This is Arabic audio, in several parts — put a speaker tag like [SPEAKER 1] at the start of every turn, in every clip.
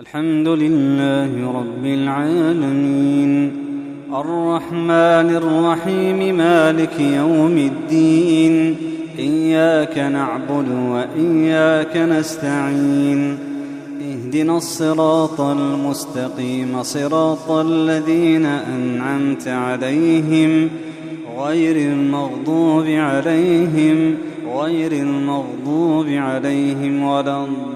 [SPEAKER 1] الحمد لله رب العالمين. الرحمن الرحيم مالك يوم الدين. إياك نعبد وإياك نستعين. اهدنا الصراط المستقيم صراط الذين أنعمت عليهم غير المغضوب عليهم غير المغضوب عليهم ولا الضالين.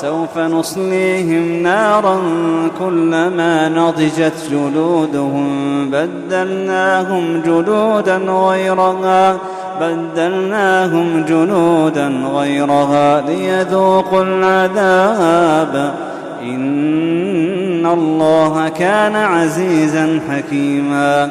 [SPEAKER 1] سوف نصليهم نارا كلما نضجت جلودهم. بدلناهم جلودا غيرها بدلناهم جلودا غيرها ليذوقوا العذاب. إن الله كان عزيزا حكيما.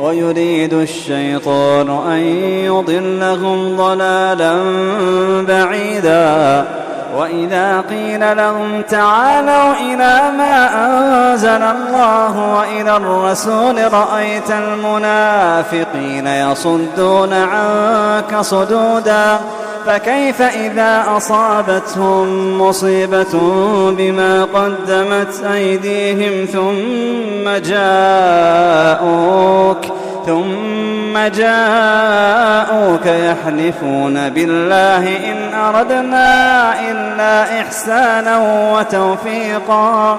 [SPEAKER 1] ويريد الشيطان أن يضلهم ضلالا بعيدا. وإذا قيل لهم تعالوا إلى ما أنزل الله وإلى الرسول رأيت المنافقين يصدون عنك صدودا فكيف إذا أصابتهم مصيبة بما قدمت أيديهم ثم جاءوك ثم جاءوك يحلفون بالله إن أردنا إلا إحسانا وتوفيقا